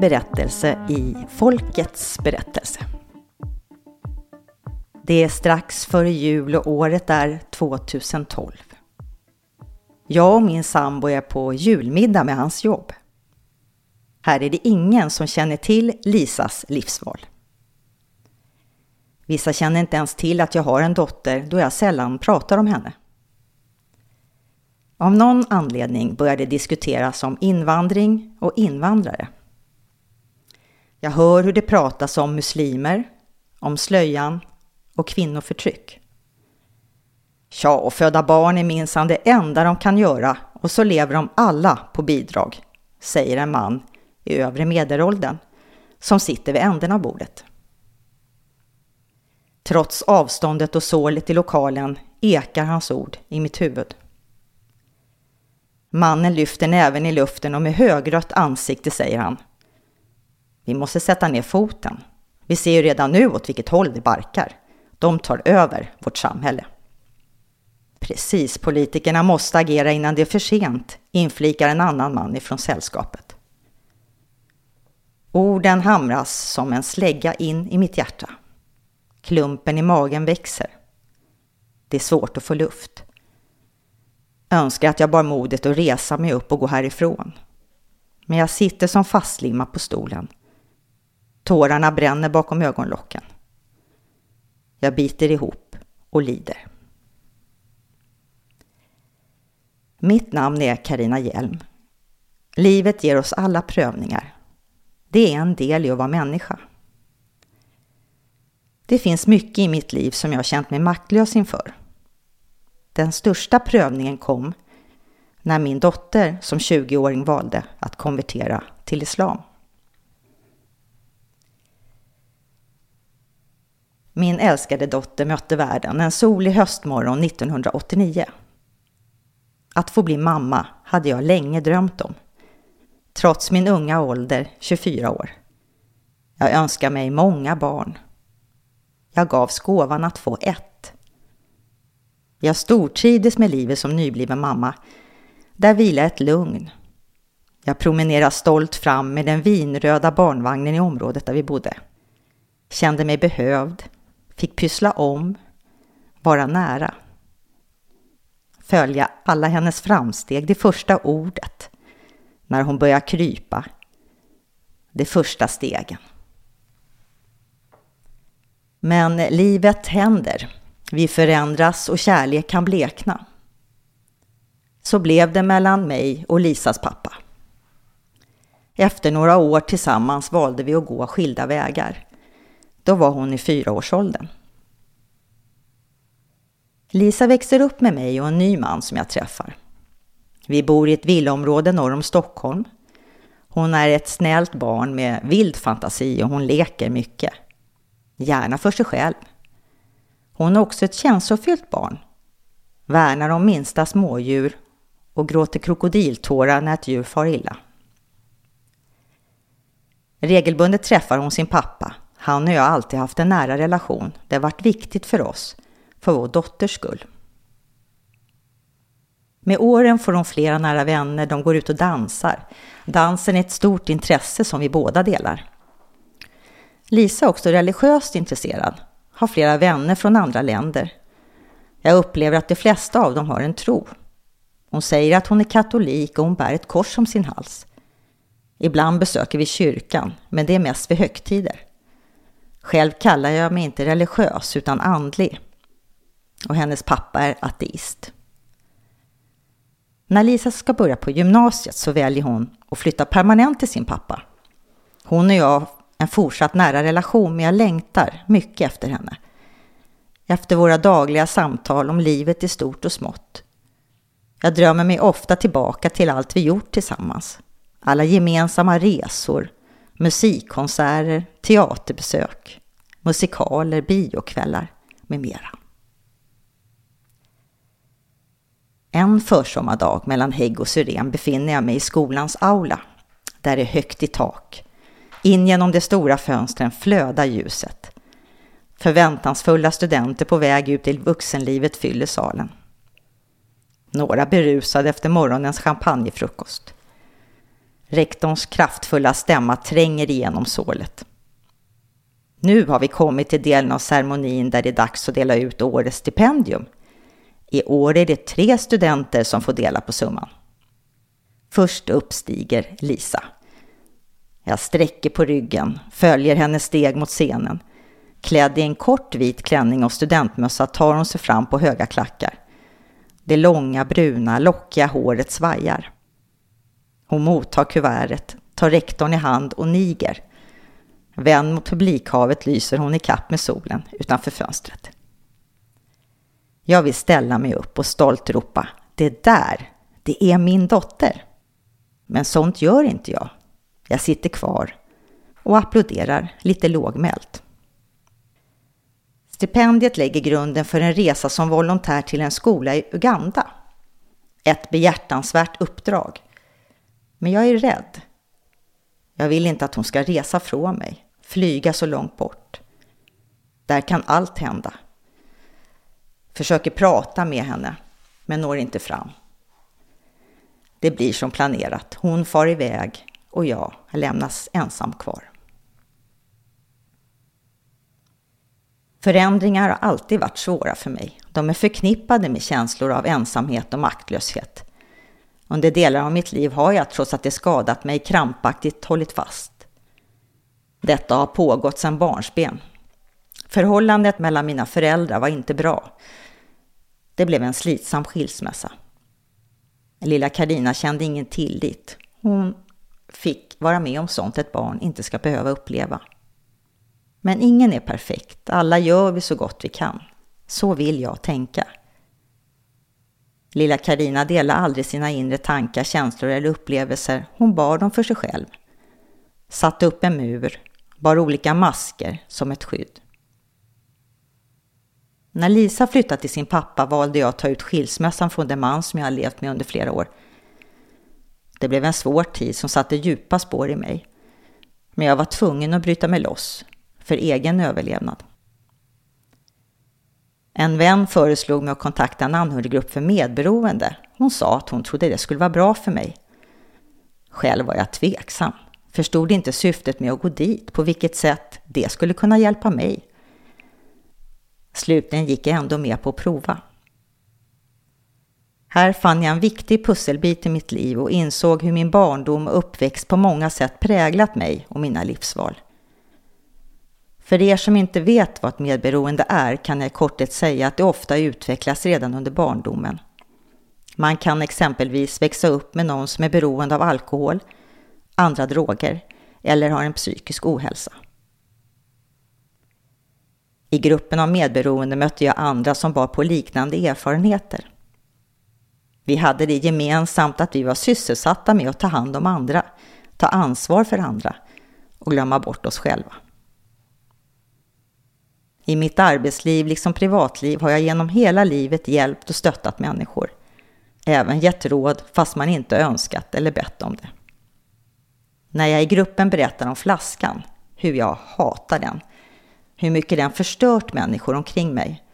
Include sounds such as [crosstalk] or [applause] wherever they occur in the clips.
Berättelse i Folkets berättelse. Det är strax före jul och året är 2012. Jag och min sambo är på julmiddag med hans jobb. Här är det ingen som känner till Lisas livsval. Vissa känner inte ens till att jag har en dotter då jag sällan pratar om henne. Av någon anledning började det diskuteras om invandring och invandrare. Jag hör hur det pratas om muslimer, om slöjan och kvinnoförtryck. Tja, och föda barn är minsann det enda de kan göra och så lever de alla på bidrag, säger en man i övre medelåldern som sitter vid änden av bordet. Trots avståndet och sålet i lokalen ekar hans ord i mitt huvud. Mannen lyfter näven i luften och med högrött ansikte säger han vi måste sätta ner foten. Vi ser ju redan nu åt vilket håll det barkar. De tar över vårt samhälle. Precis, politikerna måste agera innan det är för sent, inflikar en annan man ifrån sällskapet. Orden hamras som en slägga in i mitt hjärta. Klumpen i magen växer. Det är svårt att få luft. Önskar att jag bar modet att resa mig upp och gå härifrån. Men jag sitter som fastlimmad på stolen Tårarna bränner bakom ögonlocken. Jag biter ihop och lider. Mitt namn är Karina Hjelm. Livet ger oss alla prövningar. Det är en del i att vara människa. Det finns mycket i mitt liv som jag känt mig maktlös inför. Den största prövningen kom när min dotter som 20-åring valde att konvertera till islam. Min älskade dotter mötte världen en solig höstmorgon 1989. Att få bli mamma hade jag länge drömt om. Trots min unga ålder, 24 år. Jag önskar mig många barn. Jag gavs gåvan att få ett. Jag stortrivdes med livet som nybliven mamma. Där vilade ett lugn. Jag promenerade stolt fram med den vinröda barnvagnen i området där vi bodde. Kände mig behövd, fick pyssla om, vara nära. Följa alla hennes framsteg, det första ordet, när hon börjar krypa, de första stegen. Men livet händer. Vi förändras och kärlek kan blekna. Så blev det mellan mig och Lisas pappa. Efter några år tillsammans valde vi att gå skilda vägar. Då var hon i fyraårsåldern. Lisa växer upp med mig och en ny man som jag träffar. Vi bor i ett villaområde norr om Stockholm. Hon är ett snällt barn med vild fantasi och hon leker mycket. Gärna för sig själv. Hon är också ett känslofyllt barn. Värnar om minsta smådjur och gråter krokodiltårar när ett djur far illa. Regelbundet träffar hon sin pappa han och jag har alltid haft en nära relation. Det har varit viktigt för oss, för vår dotters skull. Med åren får de flera nära vänner, de går ut och dansar. Dansen är ett stort intresse som vi båda delar. Lisa är också religiöst intresserad, har flera vänner från andra länder. Jag upplever att de flesta av dem har en tro. Hon säger att hon är katolik och hon bär ett kors om sin hals. Ibland besöker vi kyrkan, men det är mest vid högtider. Själv kallar jag mig inte religiös utan andlig. och hennes pappa är ateist. När Lisa ska börja på gymnasiet så väljer hon att flytta permanent till sin pappa. Hon och jag har en fortsatt nära relation men jag längtar mycket efter henne. Efter våra dagliga samtal om livet i stort och smått. Jag drömmer mig ofta tillbaka till allt vi gjort tillsammans. Alla gemensamma resor, musikkonserter, teaterbesök, musikaler, biokvällar med mera. En försommardag mellan hägg och syren befinner jag mig i skolans aula. Där är högt i tak. In genom de stora fönstren flödar ljuset. Förväntansfulla studenter på väg ut i vuxenlivet fyller salen. Några berusade efter morgonens champagnefrukost. Rektorns kraftfulla stämma tränger igenom sålet. Nu har vi kommit till delen av ceremonin där det är dags att dela ut årets stipendium. I år är det tre studenter som får dela på summan. Först upp stiger Lisa. Jag sträcker på ryggen, följer hennes steg mot scenen. Klädd i en kort vit klänning och studentmössa tar hon sig fram på höga klackar. Det långa bruna lockiga håret svajar. Hon mottar kuvertet, tar rektorn i hand och niger. Vänd mot publikhavet lyser hon i kapp med solen utanför fönstret. Jag vill ställa mig upp och stolt ropa Det där, det är min dotter. Men sånt gör inte jag. Jag sitter kvar och applåderar lite lågmält. Stipendiet lägger grunden för en resa som volontär till en skola i Uganda. Ett behjärtansvärt uppdrag. Men jag är rädd. Jag vill inte att hon ska resa från mig, flyga så långt bort. Där kan allt hända. Försöker prata med henne, men når inte fram. Det blir som planerat. Hon far iväg och jag lämnas ensam kvar. Förändringar har alltid varit svåra för mig. De är förknippade med känslor av ensamhet och maktlöshet. Under delar av mitt liv har jag, trots att det skadat mig, krampaktigt hållit fast. Detta har pågått sedan barnsben. Förhållandet mellan mina föräldrar var inte bra. Det blev en slitsam skilsmässa. Lilla Karina kände ingen tillit. Hon fick vara med om sånt ett barn inte ska behöva uppleva. Men ingen är perfekt, alla gör vi så gott vi kan. Så vill jag tänka. Lilla Karina delade aldrig sina inre tankar, känslor eller upplevelser. Hon bar dem för sig själv. Satte upp en mur, bar olika masker som ett skydd. När Lisa flyttade till sin pappa valde jag att ta ut skilsmässan från den man som jag levt med under flera år. Det blev en svår tid som satte djupa spår i mig. Men jag var tvungen att bryta mig loss, för egen överlevnad. En vän föreslog mig att kontakta en anhöriggrupp för medberoende. Hon sa att hon trodde det skulle vara bra för mig. Själv var jag tveksam. Förstod inte syftet med att gå dit, på vilket sätt det skulle kunna hjälpa mig. Slutligen gick jag ändå med på att prova. Här fann jag en viktig pusselbit i mitt liv och insåg hur min barndom och uppväxt på många sätt präglat mig och mina livsval. För er som inte vet vad ett medberoende är kan jag i korthet säga att det ofta utvecklas redan under barndomen. Man kan exempelvis växa upp med någon som är beroende av alkohol, andra droger eller har en psykisk ohälsa. I gruppen av medberoende mötte jag andra som bar på liknande erfarenheter. Vi hade det gemensamt att vi var sysselsatta med att ta hand om andra, ta ansvar för andra och glömma bort oss själva. I mitt arbetsliv liksom privatliv har jag genom hela livet hjälpt och stöttat människor. Även gett råd fast man inte önskat eller bett om det. När jag i gruppen berättar om flaskan, hur jag hatar den, hur mycket den förstört människor omkring mig,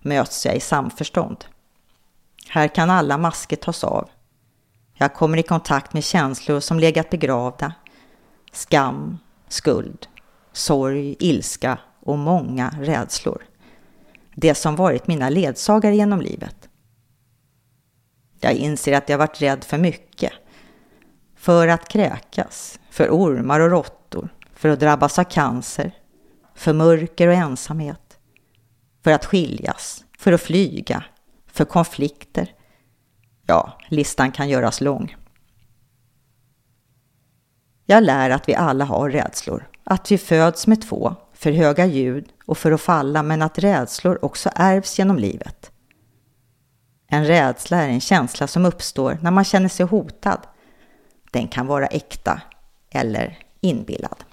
möts jag i samförstånd. Här kan alla masker tas av. Jag kommer i kontakt med känslor som legat begravda. Skam, skuld, sorg, ilska och många rädslor. Det som varit mina ledsagare genom livet. Jag inser att jag varit rädd för mycket. För att kräkas, för ormar och råttor, för att drabbas av cancer, för mörker och ensamhet, för att skiljas, för att flyga, för konflikter. Ja, listan kan göras lång. Jag lär att vi alla har rädslor, att vi föds med två, för höga ljud och för att falla, men att rädslor också ärvs genom livet. En rädsla är en känsla som uppstår när man känner sig hotad. Den kan vara äkta eller inbillad.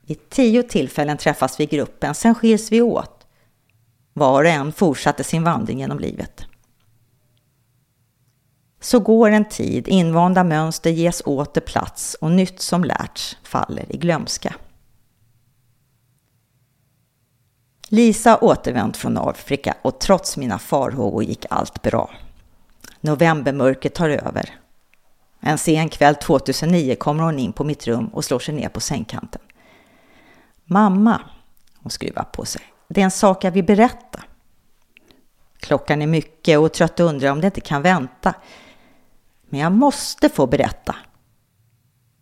Vid tio tillfällen träffas vi i gruppen, sen skiljs vi åt. Var och en fortsatte sin vandring genom livet. Så går en tid, invanda mönster ges åter plats och nytt som lärts faller i glömska. Lisa återvänt från Afrika och trots mina farhågor gick allt bra. Novembermörkret tar över. En sen kväll 2009 kommer hon in på mitt rum och slår sig ner på sängkanten. Mamma, hon skruvar på sig, det är en sak jag vill berätta. Klockan är mycket och trött undrar om det inte kan vänta. Men jag måste få berätta.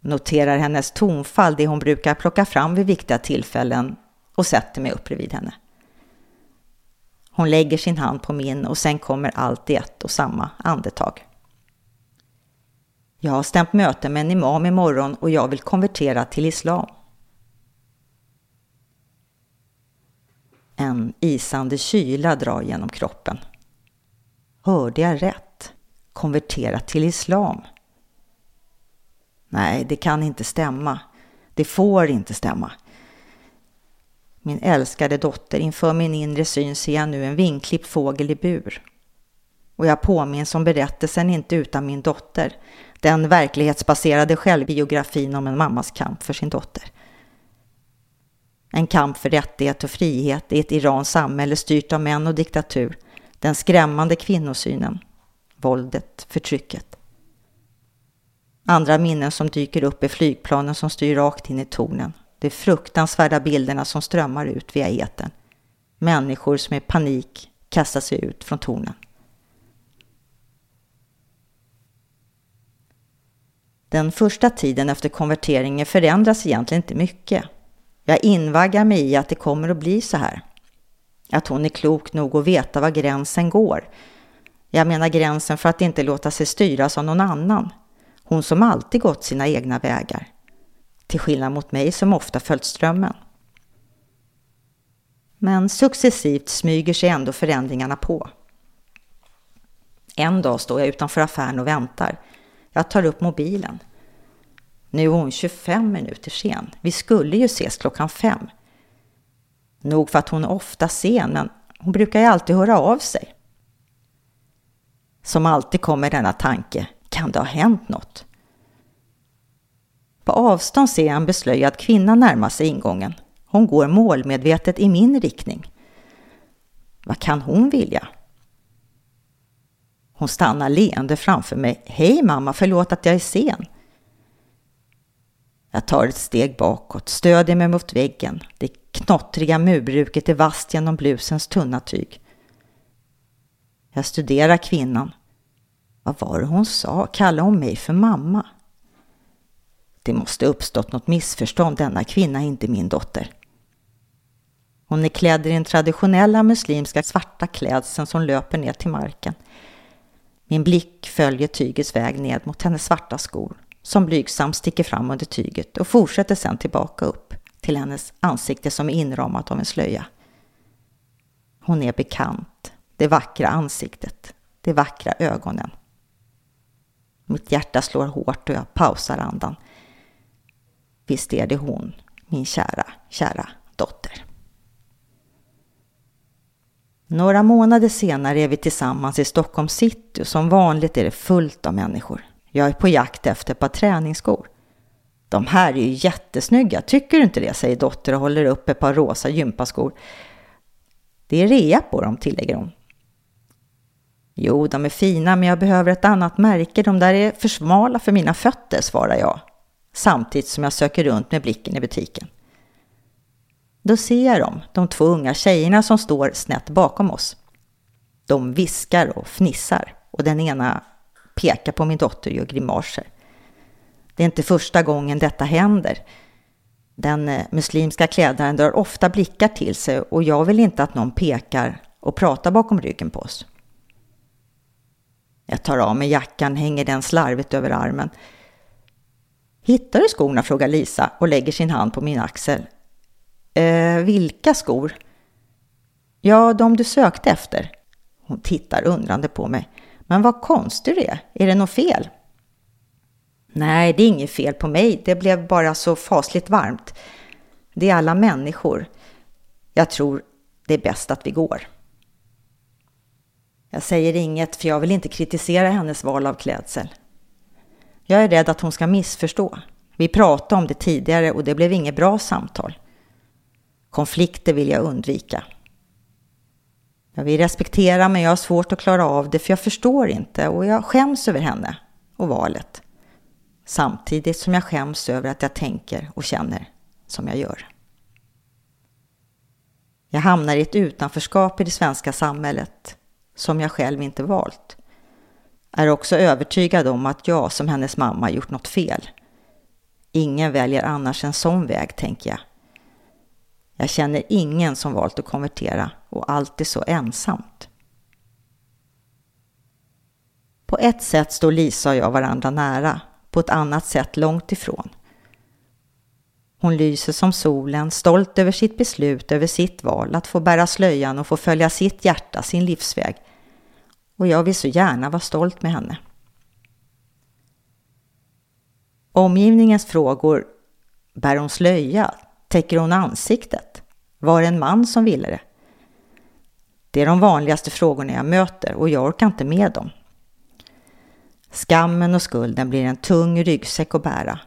Noterar hennes tonfall, det hon brukar plocka fram vid viktiga tillfällen och sätter mig upp bredvid henne. Hon lägger sin hand på min och sen kommer allt i ett och samma andetag. Jag har stämt möte med en imam imorgon och jag vill konvertera till islam. En isande kyla drar genom kroppen. Hörde jag rätt? Konverterat till islam? Nej, det kan inte stämma. Det får inte stämma. Min älskade dotter, inför min inre syn ser jag nu en vinklippt fågel i bur. Och jag påminns om berättelsen Inte utan min dotter, den verklighetsbaserade självbiografin om en mammas kamp för sin dotter. En kamp för rättighet och frihet i ett Irans samhälle styrt av män och diktatur. Den skrämmande kvinnosynen. Våldet, förtrycket. Andra minnen som dyker upp är flygplanen som styr rakt in i tornen. De fruktansvärda bilderna som strömmar ut via eten. Människor som i panik kastar sig ut från tornen. Den första tiden efter konverteringen förändras egentligen inte mycket. Jag invaggar mig i att det kommer att bli så här. Att hon är klok nog att veta var gränsen går. Jag menar gränsen för att inte låta sig styras av någon annan. Hon som alltid gått sina egna vägar. Till skillnad mot mig som ofta följt strömmen. Men successivt smyger sig ändå förändringarna på. En dag står jag utanför affären och väntar. Jag tar upp mobilen. Nu är hon 25 minuter sen. Vi skulle ju ses klockan fem. Nog för att hon är ofta sen, men hon brukar ju alltid höra av sig. Som alltid kommer denna tanke, kan det ha hänt något? På avstånd ser jag en beslöjad kvinna närma sig ingången. Hon går målmedvetet i min riktning. Vad kan hon vilja? Hon stannar leende framför mig. Hej mamma, förlåt att jag är sen. Jag tar ett steg bakåt, stödjer mig mot väggen. Det knottriga murbruket är vasst genom blusens tunna tyg. Jag studerar kvinnan. Vad var det hon sa? Kallade hon mig för mamma? Det måste uppstått något missförstånd. Denna kvinna är inte min dotter. Hon är klädd i den traditionella muslimska svarta klädseln som löper ner till marken. Min blick följer tygets väg ned mot hennes svarta skor som blygsamt sticker fram under tyget och fortsätter sedan tillbaka upp till hennes ansikte som är inramat av en slöja. Hon är bekant, det vackra ansiktet, de vackra ögonen. Mitt hjärta slår hårt och jag pausar andan. Visst är det hon, min kära, kära dotter. Några månader senare är vi tillsammans i Stockholm city och som vanligt är det fullt av människor. Jag är på jakt efter ett par träningsskor. De här är ju jättesnygga, tycker du inte det? säger dotter och håller upp ett par rosa gympaskor. Det är rea på dem, tillägger hon. Jo, de är fina, men jag behöver ett annat märke. De där är för smala för mina fötter, svarar jag. Samtidigt som jag söker runt med blicken i butiken. Då ser jag dem, de två unga tjejerna som står snett bakom oss. De viskar och fnissar och den ena pekar på min dotter och gör grimaser. Det är inte första gången detta händer. Den eh, muslimska klädaren drar ofta blickar till sig och jag vill inte att någon pekar och pratar bakom ryggen på oss. Jag tar av mig jackan, hänger den slarvigt över armen. Hittar du skorna? frågar Lisa och lägger sin hand på min axel. Eh, vilka skor? Ja, de du sökte efter. Hon tittar undrande på mig. Men vad konstig du är. Är det något fel? Nej, det är inget fel på mig. Det blev bara så fasligt varmt. Det är alla människor. Jag tror det är bäst att vi går. Jag säger inget för jag vill inte kritisera hennes val av klädsel. Jag är rädd att hon ska missförstå. Vi pratade om det tidigare och det blev inget bra samtal. Konflikter vill jag undvika. Jag vill respektera men jag har svårt att klara av det för jag förstår inte och jag skäms över henne och valet. Samtidigt som jag skäms över att jag tänker och känner som jag gör. Jag hamnar i ett utanförskap i det svenska samhället som jag själv inte valt. Är också övertygad om att jag som hennes mamma gjort något fel. Ingen väljer annars en sån väg, tänker jag. Jag känner ingen som valt att konvertera och allt är så ensamt. På ett sätt står Lisa och jag varandra nära, på ett annat sätt långt ifrån. Hon lyser som solen, stolt över sitt beslut, över sitt val att få bära slöjan och få följa sitt hjärta, sin livsväg. Och jag vill så gärna vara stolt med henne. Omgivningens frågor, bär hon slöja, täcker hon ansiktet, var det en man som ville det? Det är de vanligaste frågorna jag möter och jag orkar inte med dem. Skammen och skulden blir en tung ryggsäck att bära.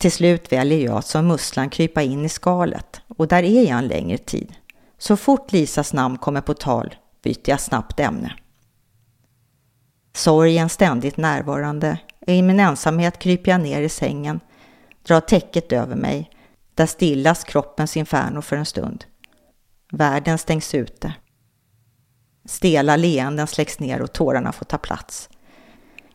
Till slut väljer jag att som musslan krypa in i skalet och där är jag en längre tid. Så fort Lisas namn kommer på tal byter jag snabbt ämne. Sorgen ständigt närvarande. I min ensamhet kryper jag ner i sängen, drar täcket över mig. Där stillas kroppens inferno för en stund. Världen stängs ute. Stela leenden släcks ner och tårarna får ta plats.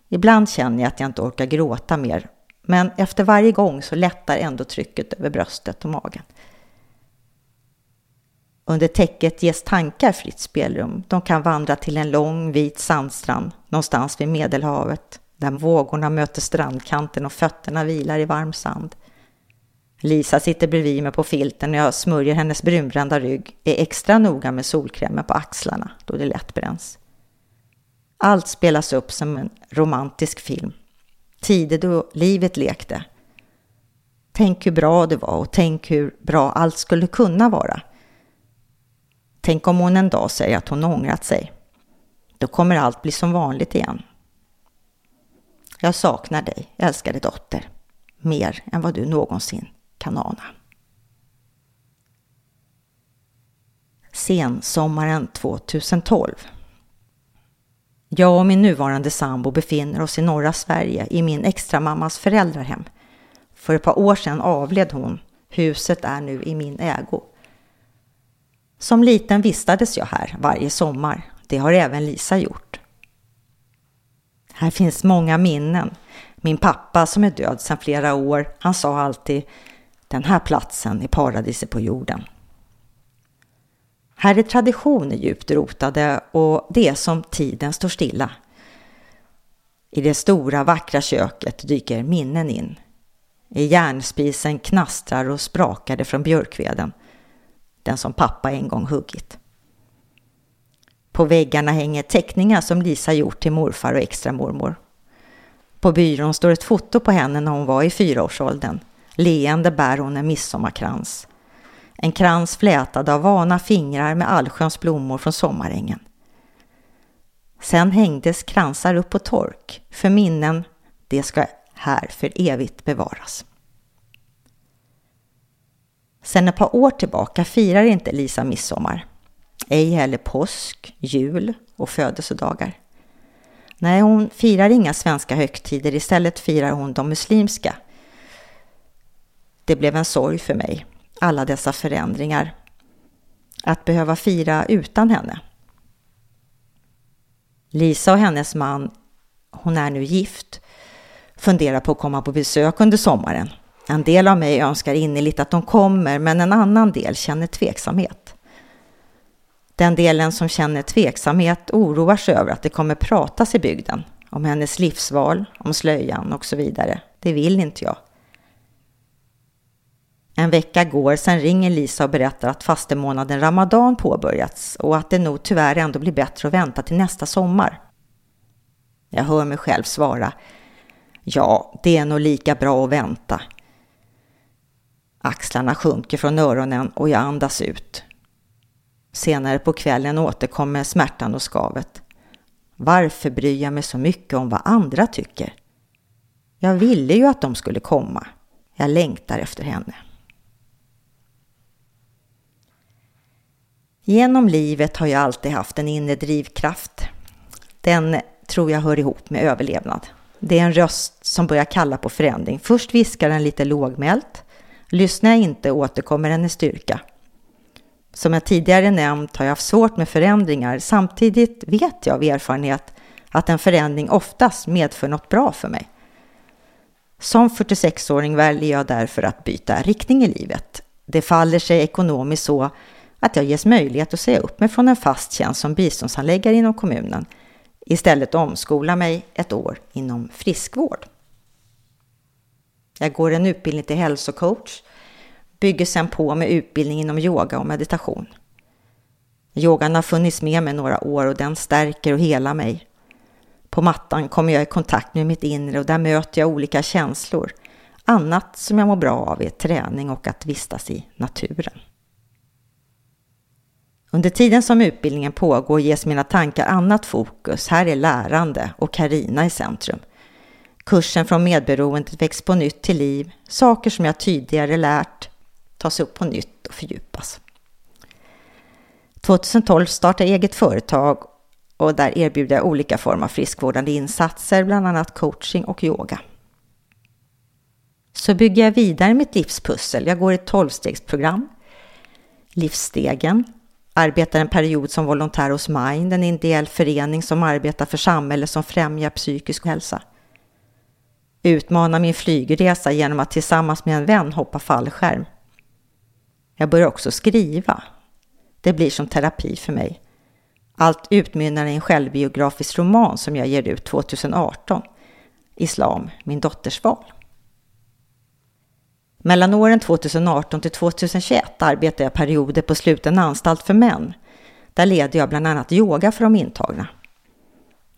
Ibland känner jag att jag inte orkar gråta mer, men efter varje gång så lättar ändå trycket över bröstet och magen. Under täcket ges tankar fritt spelrum. De kan vandra till en lång vit sandstrand någonstans vid Medelhavet där vågorna möter strandkanten och fötterna vilar i varm sand. Lisa sitter bredvid mig på filten och jag smörjer hennes brunbrända rygg, är extra noga med solkrämen på axlarna då det lätt bränns. Allt spelas upp som en romantisk film. Tider då livet lekte. Tänk hur bra det var och tänk hur bra allt skulle kunna vara. Tänk om hon en dag säger att hon ångrat sig. Då kommer allt bli som vanligt igen. Jag saknar dig, älskade dotter, mer än vad du någonsin kan ana. Sensommaren 2012. Jag och min nuvarande sambo befinner oss i norra Sverige i min extramammas föräldrahem. För ett par år sedan avled hon. Huset är nu i min ägo. Som liten vistades jag här varje sommar. Det har även Lisa gjort. Här finns många minnen. Min pappa som är död sedan flera år, han sa alltid den här platsen är paradiset på jorden. Här är traditioner djupt rotade och det är som tiden står stilla. I det stora vackra köket dyker minnen in. I järnspisen knastrar och sprakar det från björkveden den som pappa en gång huggit. På väggarna hänger teckningar som Lisa gjort till morfar och extra mormor. På byrån står ett foto på henne när hon var i fyraårsåldern. Leende bär hon en midsommarkrans. En krans flätad av vana fingrar med allsköns blommor från sommarängen. Sen hängdes kransar upp på tork för minnen, det ska här för evigt bevaras. Sen ett par år tillbaka firar inte Lisa midsommar. Ej heller påsk, jul och födelsedagar. Nej, hon firar inga svenska högtider. Istället firar hon de muslimska. Det blev en sorg för mig, alla dessa förändringar. Att behöva fira utan henne. Lisa och hennes man, hon är nu gift, funderar på att komma på besök under sommaren. En del av mig önskar innerligt att de kommer, men en annan del känner tveksamhet. Den delen som känner tveksamhet oroar sig över att det kommer pratas i bygden om hennes livsval, om slöjan och så vidare. Det vill inte jag. En vecka går, sen ringer Lisa och berättar att fastemånaden Ramadan påbörjats och att det nog tyvärr ändå blir bättre att vänta till nästa sommar. Jag hör mig själv svara Ja, det är nog lika bra att vänta. Axlarna sjunker från öronen och jag andas ut. Senare på kvällen återkommer smärtan och skavet. Varför bryr jag mig så mycket om vad andra tycker? Jag ville ju att de skulle komma. Jag längtar efter henne. Genom livet har jag alltid haft en inre drivkraft. Den tror jag hör ihop med överlevnad. Det är en röst som börjar kalla på förändring. Först viskar den lite lågmält. Lyssnar jag inte återkommer den i styrka. Som jag tidigare nämnt har jag haft svårt med förändringar. Samtidigt vet jag av erfarenhet att en förändring oftast medför något bra för mig. Som 46-åring väljer jag därför att byta riktning i livet. Det faller sig ekonomiskt så att jag ges möjlighet att säga upp mig från en fast tjänst som biståndshandläggare inom kommunen. Istället omskola mig ett år inom friskvård. Jag går en utbildning till hälsocoach, bygger sedan på med utbildning inom yoga och meditation. Yogan har funnits med mig några år och den stärker och helar mig. På mattan kommer jag i kontakt med mitt inre och där möter jag olika känslor. Annat som jag mår bra av är träning och att vistas i naturen. Under tiden som utbildningen pågår ges mina tankar annat fokus. Här är lärande och Karina i centrum. Kursen från medberoendet väcks på nytt till liv. Saker som jag tidigare lärt tas upp på nytt och fördjupas. 2012 startade jag eget företag och där erbjuder jag olika former av friskvårdande insatser, bland annat coaching och yoga. Så bygger jag vidare mitt livspussel. Jag går ett tolvstegsprogram, Livsstegen, arbetar en period som volontär hos Mind, en ideell förening som arbetar för samhället som främjar psykisk hälsa. Utmanar min flygresa genom att tillsammans med en vän hoppa fallskärm. Jag börjar också skriva. Det blir som terapi för mig. Allt utmynnar i en självbiografisk roman som jag ger ut 2018. Islam, min dotters val. Mellan åren 2018 till 2021 arbetade jag perioder på sluten anstalt för män. Där leder jag bland annat yoga för de intagna.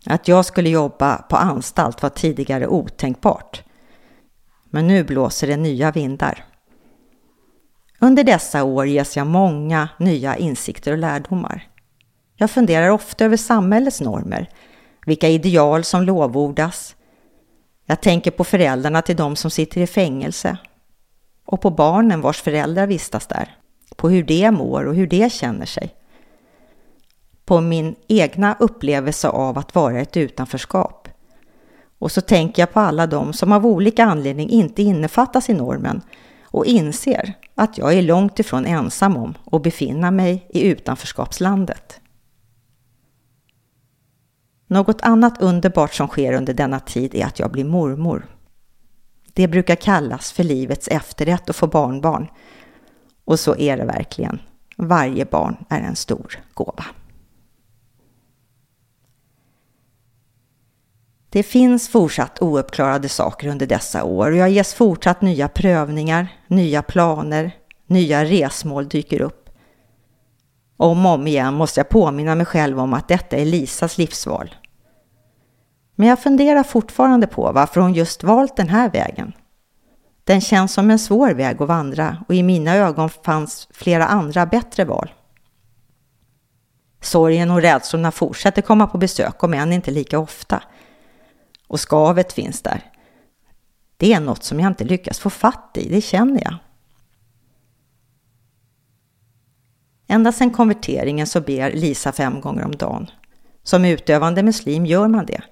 Att jag skulle jobba på anstalt var tidigare otänkbart. Men nu blåser det nya vindar. Under dessa år ges jag många nya insikter och lärdomar. Jag funderar ofta över samhällets normer, vilka ideal som lovordas. Jag tänker på föräldrarna till de som sitter i fängelse och på barnen vars föräldrar vistas där, på hur de mår och hur de känner sig. På min egna upplevelse av att vara ett utanförskap. Och så tänker jag på alla de som av olika anledning inte innefattas i normen och inser att jag är långt ifrån ensam om att befinna mig i utanförskapslandet. Något annat underbart som sker under denna tid är att jag blir mormor. Det brukar kallas för livets efterrätt att få barnbarn. Och så är det verkligen. Varje barn är en stor gåva. Det finns fortsatt ouppklarade saker under dessa år och jag ges fortsatt nya prövningar, nya planer, nya resmål dyker upp. Om och om igen måste jag påminna mig själv om att detta är Lisas livsval. Men jag funderar fortfarande på varför hon just valt den här vägen. Den känns som en svår väg att vandra och i mina ögon fanns flera andra bättre val. Sorgen och rädslorna fortsätter komma på besök, om än inte lika ofta. Och skavet finns där. Det är något som jag inte lyckas få fatt i, det känner jag. Ända sedan konverteringen så ber Lisa fem gånger om dagen. Som utövande muslim gör man det.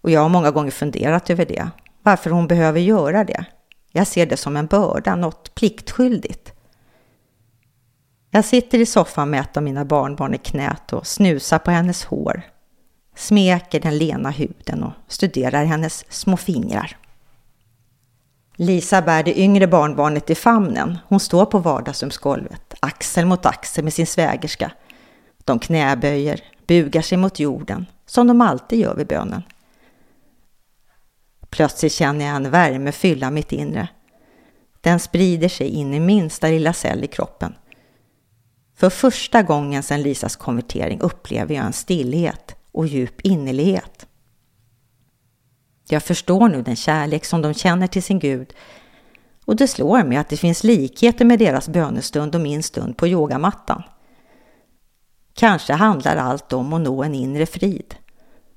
Och jag har många gånger funderat över det, varför hon behöver göra det. Jag ser det som en börda, något pliktskyldigt. Jag sitter i soffan med ett av mina barnbarn i knät och snusar på hennes hår, smeker den lena huden och studerar hennes små fingrar. Lisa bär det yngre barnbarnet i famnen. Hon står på vardagsrumsgolvet, axel mot axel med sin svägerska. De knäböjer, bugar sig mot jorden, som de alltid gör vid bönen. Plötsligt känner jag en värme fylla mitt inre. Den sprider sig in i minsta lilla cell i kroppen. För första gången sedan Lisas konvertering upplever jag en stillhet och djup innerlighet. Jag förstår nu den kärlek som de känner till sin Gud och det slår mig att det finns likheter med deras bönestund och min stund på yogamattan. Kanske handlar allt om att nå en inre frid,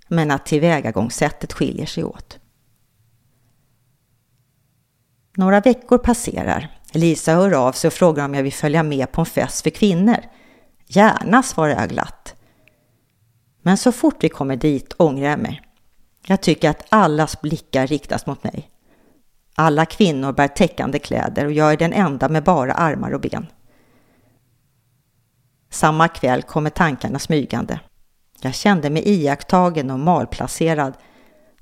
men att tillvägagångssättet skiljer sig åt. Några veckor passerar. Lisa hör av sig och frågar om jag vill följa med på en fest för kvinnor. Gärna, svarar jag glatt. Men så fort vi kommer dit ångrar jag mig. Jag tycker att allas blickar riktas mot mig. Alla kvinnor bär täckande kläder och jag är den enda med bara armar och ben. Samma kväll kommer tankarna smygande. Jag kände mig iakttagen och malplacerad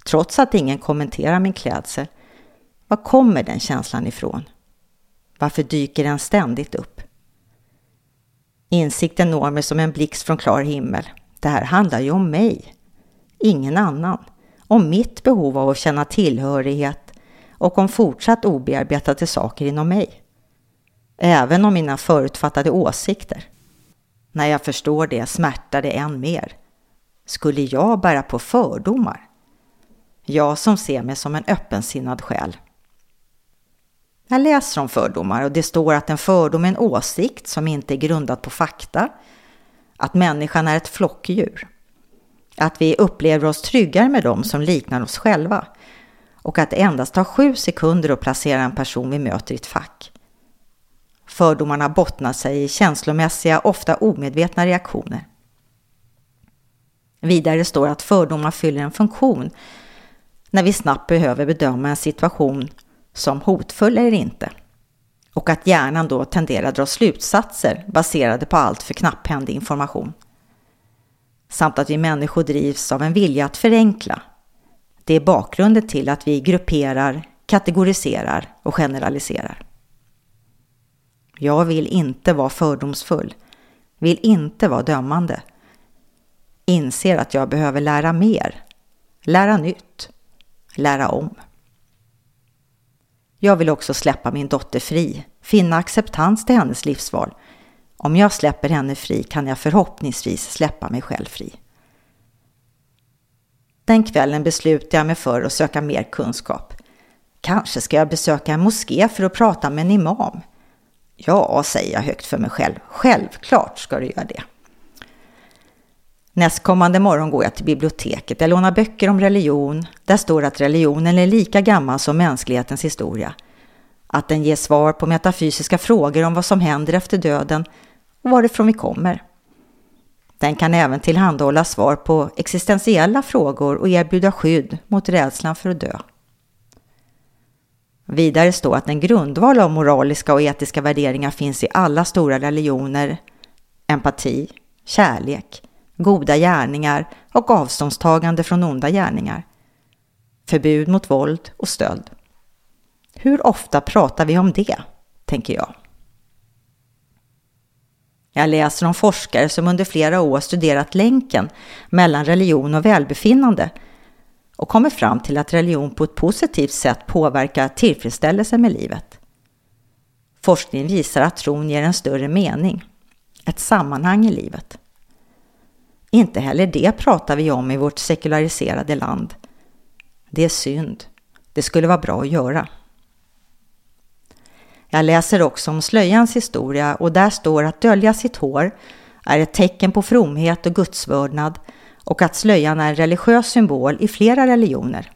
trots att ingen kommenterar min klädsel. Var kommer den känslan ifrån? Varför dyker den ständigt upp? Insikten når mig som en blixt från klar himmel. Det här handlar ju om mig, ingen annan. Om mitt behov av att känna tillhörighet och om fortsatt obearbetade saker inom mig. Även om mina förutfattade åsikter. När jag förstår det smärtar det än mer. Skulle jag bära på fördomar? Jag som ser mig som en öppensinnad själ. Jag läser om fördomar och det står att en fördom är en åsikt som inte är grundad på fakta, att människan är ett flockdjur, att vi upplever oss tryggare med dem som liknar oss själva och att det endast tar sju sekunder att placera en person vi möter i ett fack. Fördomarna bottnar sig i känslomässiga, ofta omedvetna reaktioner. Vidare står att fördomar fyller en funktion när vi snabbt behöver bedöma en situation som hotfull eller inte. Och att hjärnan då tenderar att dra slutsatser baserade på allt för knapphändig information. Samt att vi människor drivs av en vilja att förenkla. Det är bakgrunden till att vi grupperar, kategoriserar och generaliserar. Jag vill inte vara fördomsfull, vill inte vara dömande. Inser att jag behöver lära mer, lära nytt, lära om. Jag vill också släppa min dotter fri, finna acceptans till hennes livsval. Om jag släpper henne fri kan jag förhoppningsvis släppa mig själv fri. Den kvällen beslutar jag mig för att söka mer kunskap. Kanske ska jag besöka en moské för att prata med en imam. Ja, säger jag högt för mig själv. Självklart ska du göra det. Nästkommande morgon går jag till biblioteket. Jag lånar böcker om religion. Där står att religionen är lika gammal som mänsklighetens historia. Att den ger svar på metafysiska frågor om vad som händer efter döden och varifrån vi kommer. Den kan även tillhandahålla svar på existentiella frågor och erbjuda skydd mot rädslan för att dö. Vidare står att en grundval av moraliska och etiska värderingar finns i alla stora religioner. Empati, kärlek, goda gärningar och avståndstagande från onda gärningar. Förbud mot våld och stöld. Hur ofta pratar vi om det, tänker jag. Jag läser om forskare som under flera år studerat länken mellan religion och välbefinnande och kommer fram till att religion på ett positivt sätt påverkar tillfredsställelsen med livet. Forskningen visar att tron ger en större mening, ett sammanhang i livet. Inte heller det pratar vi om i vårt sekulariserade land. Det är synd. Det skulle vara bra att göra. Jag läser också om slöjans historia och där står att dölja sitt hår är ett tecken på fromhet och gudsvördnad och att slöjan är en religiös symbol i flera religioner.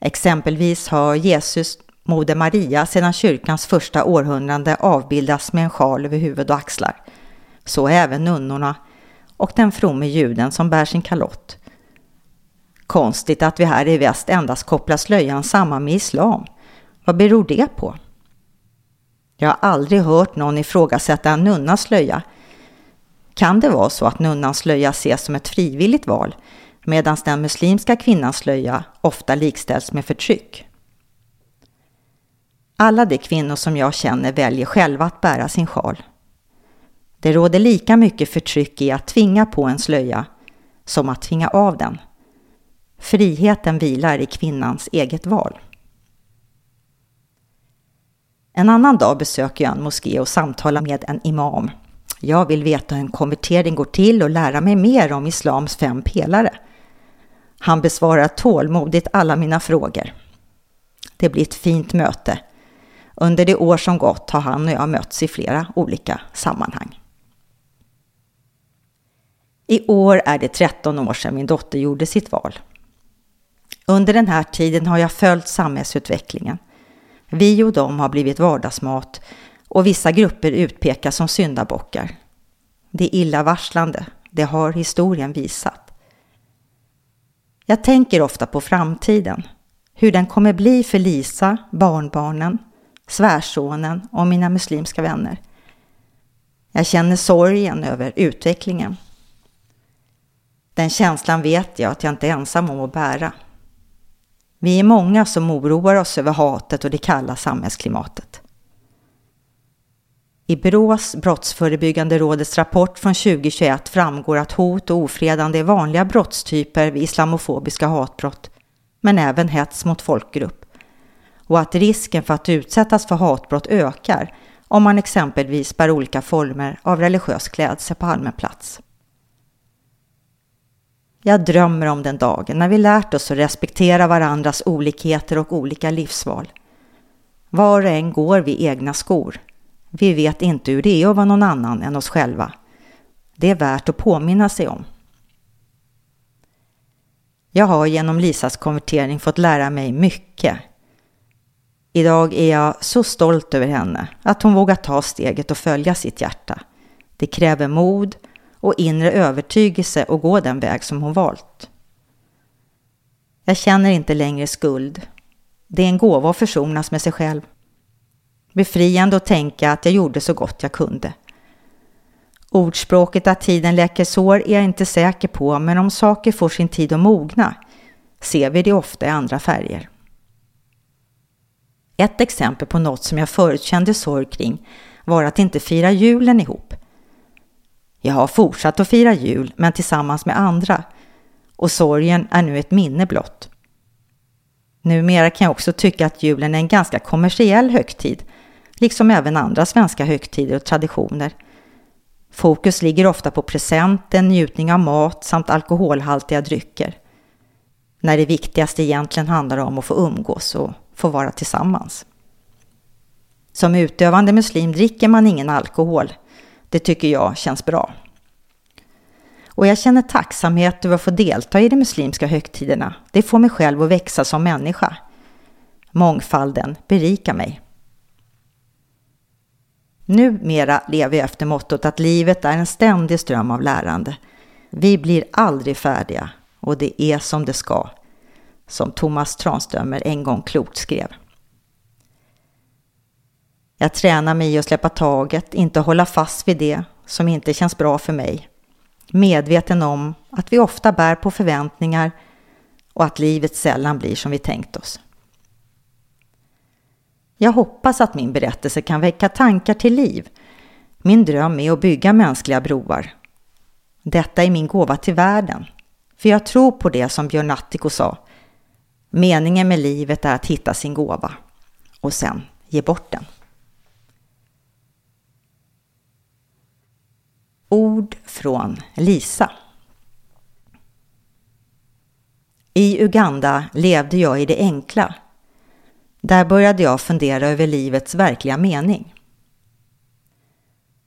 Exempelvis har Jesus Moder Maria sedan kyrkans första århundrade avbildats med en sjal över huvud och axlar. Så även nunnorna och den fromme juden som bär sin kalott. Konstigt att vi här i väst endast kopplar slöjan samman med islam. Vad beror det på? Jag har aldrig hört någon ifrågasätta en nunnas slöja. Kan det vara så att nunnans slöja ses som ett frivilligt val medan den muslimska kvinnans slöja ofta likställs med förtryck? Alla de kvinnor som jag känner väljer själva att bära sin sjal. Det råder lika mycket förtryck i att tvinga på en slöja som att tvinga av den. Friheten vilar i kvinnans eget val. En annan dag besöker jag en moské och samtalar med en imam. Jag vill veta hur en konvertering går till och lära mig mer om islams fem pelare. Han besvarar tålmodigt alla mina frågor. Det blir ett fint möte. Under det år som gått har han och jag mötts i flera olika sammanhang. I år är det 13 år sedan min dotter gjorde sitt val. Under den här tiden har jag följt samhällsutvecklingen. Vi och dem har blivit vardagsmat och vissa grupper utpekas som syndabockar. Det är illavarslande, det har historien visat. Jag tänker ofta på framtiden, hur den kommer bli för Lisa, barnbarnen, svärsonen och mina muslimska vänner. Jag känner sorgen över utvecklingen. Den känslan vet jag att jag inte är ensam om att bära. Vi är många som oroar oss över hatet och det kalla samhällsklimatet. I Brås brottsförebyggande rådets rapport från 2021 framgår att hot och ofredande är vanliga brottstyper vid islamofobiska hatbrott, men även hets mot folkgrupp. Och att risken för att utsättas för hatbrott ökar om man exempelvis bär olika former av religiös klädsel på allmän plats. Jag drömmer om den dagen när vi lärt oss att respektera varandras olikheter och olika livsval. Var och en går vi egna skor. Vi vet inte hur det är att vara någon annan än oss själva. Det är värt att påminna sig om. Jag har genom Lisas konvertering fått lära mig mycket. Idag är jag så stolt över henne att hon vågar ta steget och följa sitt hjärta. Det kräver mod och inre övertygelse att gå den väg som hon valt. Jag känner inte längre skuld. Det är en gåva att försonas med sig själv. Befriande att tänka att jag gjorde så gott jag kunde. Ordspråket att tiden läker sår är jag inte säker på, men om saker får sin tid att mogna ser vi det ofta i andra färger. Ett exempel på något som jag förut kände sorg kring var att inte fira julen ihop. Jag har fortsatt att fira jul, men tillsammans med andra. Och sorgen är nu ett minne blott. Numera kan jag också tycka att julen är en ganska kommersiell högtid, liksom även andra svenska högtider och traditioner. Fokus ligger ofta på presenten, njutning av mat samt alkoholhaltiga drycker. När det viktigaste egentligen handlar om att få umgås och få vara tillsammans. Som utövande muslim dricker man ingen alkohol det tycker jag känns bra. Och jag känner tacksamhet över att få delta i de muslimska högtiderna. Det får mig själv att växa som människa. Mångfalden berikar mig. Numera lever jag efter mottot att livet är en ständig ström av lärande. Vi blir aldrig färdiga och det är som det ska, som Thomas Tranströmer en gång klokt skrev. Jag tränar mig i att släppa taget, inte hålla fast vid det som inte känns bra för mig. Medveten om att vi ofta bär på förväntningar och att livet sällan blir som vi tänkt oss. Jag hoppas att min berättelse kan väcka tankar till liv. Min dröm är att bygga mänskliga broar. Detta är min gåva till världen. För jag tror på det som Björn Attiko sa. Meningen med livet är att hitta sin gåva och sen ge bort den. Ord från Lisa. I Uganda levde jag i det enkla. Där började jag fundera över livets verkliga mening.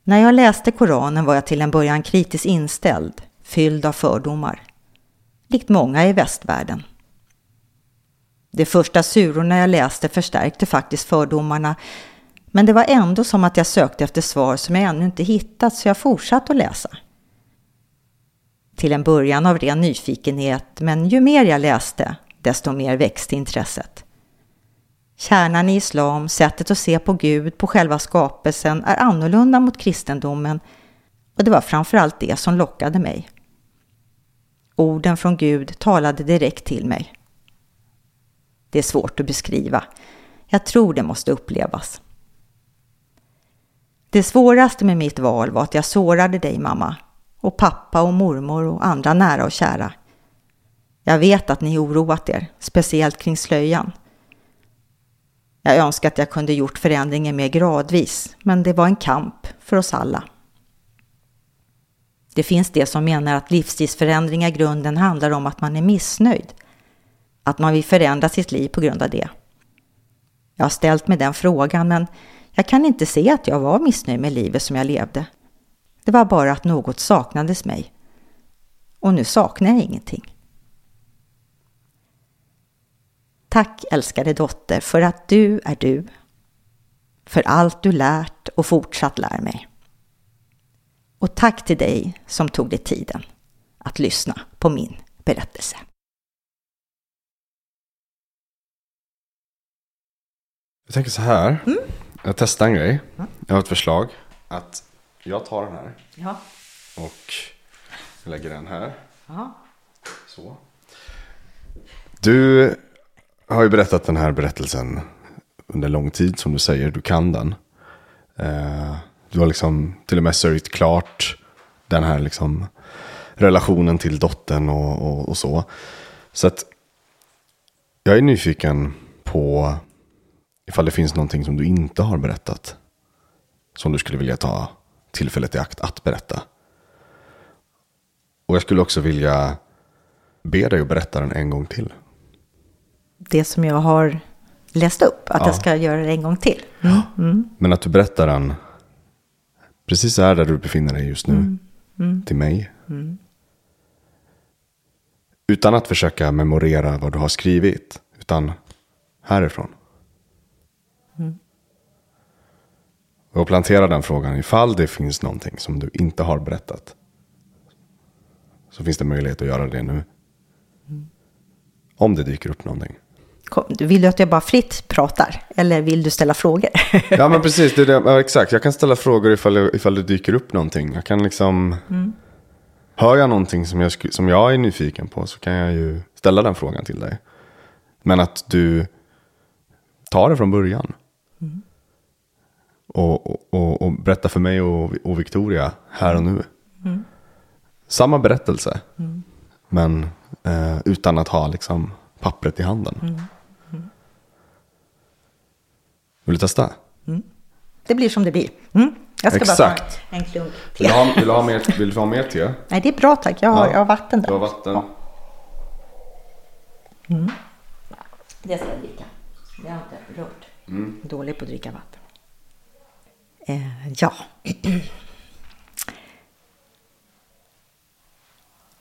När jag läste Koranen var jag till en början kritiskt inställd, fylld av fördomar. Likt många i västvärlden. De första surorna jag läste förstärkte faktiskt fördomarna men det var ändå som att jag sökte efter svar som jag ännu inte hittat så jag fortsatte att läsa. Till en början av ren nyfikenhet, men ju mer jag läste, desto mer växte intresset. Kärnan i islam, sättet att se på Gud, på själva skapelsen, är annorlunda mot kristendomen och det var framförallt det som lockade mig. Orden från Gud talade direkt till mig. Det är svårt att beskriva. Jag tror det måste upplevas. Det svåraste med mitt val var att jag sårade dig mamma och pappa och mormor och andra nära och kära. Jag vet att ni oroat er, speciellt kring slöjan. Jag önskar att jag kunde gjort förändringen mer gradvis, men det var en kamp för oss alla. Det finns de som menar att livsstilsförändringar i grunden handlar om att man är missnöjd, att man vill förändra sitt liv på grund av det. Jag har ställt mig den frågan, men jag kan inte se att jag var missnöjd med livet som jag levde. Det var bara att något saknades mig. Och nu saknar jag ingenting. Tack älskade dotter för att du är du. För allt du lärt och fortsatt lär mig. Och tack till dig som tog dig tiden att lyssna på min berättelse. Jag tänker så här. Mm. Jag testar en grej. Jag har ett förslag. Att jag tar den här. Ja. Och lägger den här. Ja. Så. Du har ju berättat den här berättelsen under lång tid som du säger. Du kan den. Eh, du har liksom till och med sörjt klart den här liksom relationen till dottern och, och, och så. Så att jag är nyfiken på ifall det finns någonting som du inte har berättat. Som du skulle vilja ta tillfället i akt att berätta. Och jag skulle också vilja be dig att berätta den en gång till. Det som jag har läst upp, att ja. jag ska göra det en gång till. Mm. Mm. Men att du berättar den precis här där du befinner dig just nu. Mm. mm. Till mig. Mm. Utan att försöka memorera vad du har skrivit. Utan härifrån. Och plantera den frågan ifall det finns någonting som du inte har berättat. Så finns det möjlighet att göra det nu. Om det dyker upp någonting. Vill du att jag bara fritt pratar? Eller vill du ställa frågor? [laughs] ja men precis, det, det, ja, exakt. Jag kan ställa frågor ifall, ifall det dyker upp någonting. Jag kan liksom... Mm. Hör jag någonting som jag, som jag är nyfiken på så kan jag ju ställa den frågan till dig. Men att du tar det från början. Och, och, och, berätta för mig och, och Victoria här och nu. Mm. Samma berättelse. Mm. Men eh, utan att ha liksom pappret i handen. Mm. Mm. Vill du testa? Mm. Det blir som det blir. Mm. Jag ska Exakt. bara ta en klunk te. Vill du ha, vill du ha, mer, vill du ha mer te? Nej, det är bra tack. Jag har, ja. jag har vatten där. Du har vatten. Ja. Det ska jag dricka. Det har jag inte rört. Dålig på att dricka vatten. Eh, ja. [clears throat]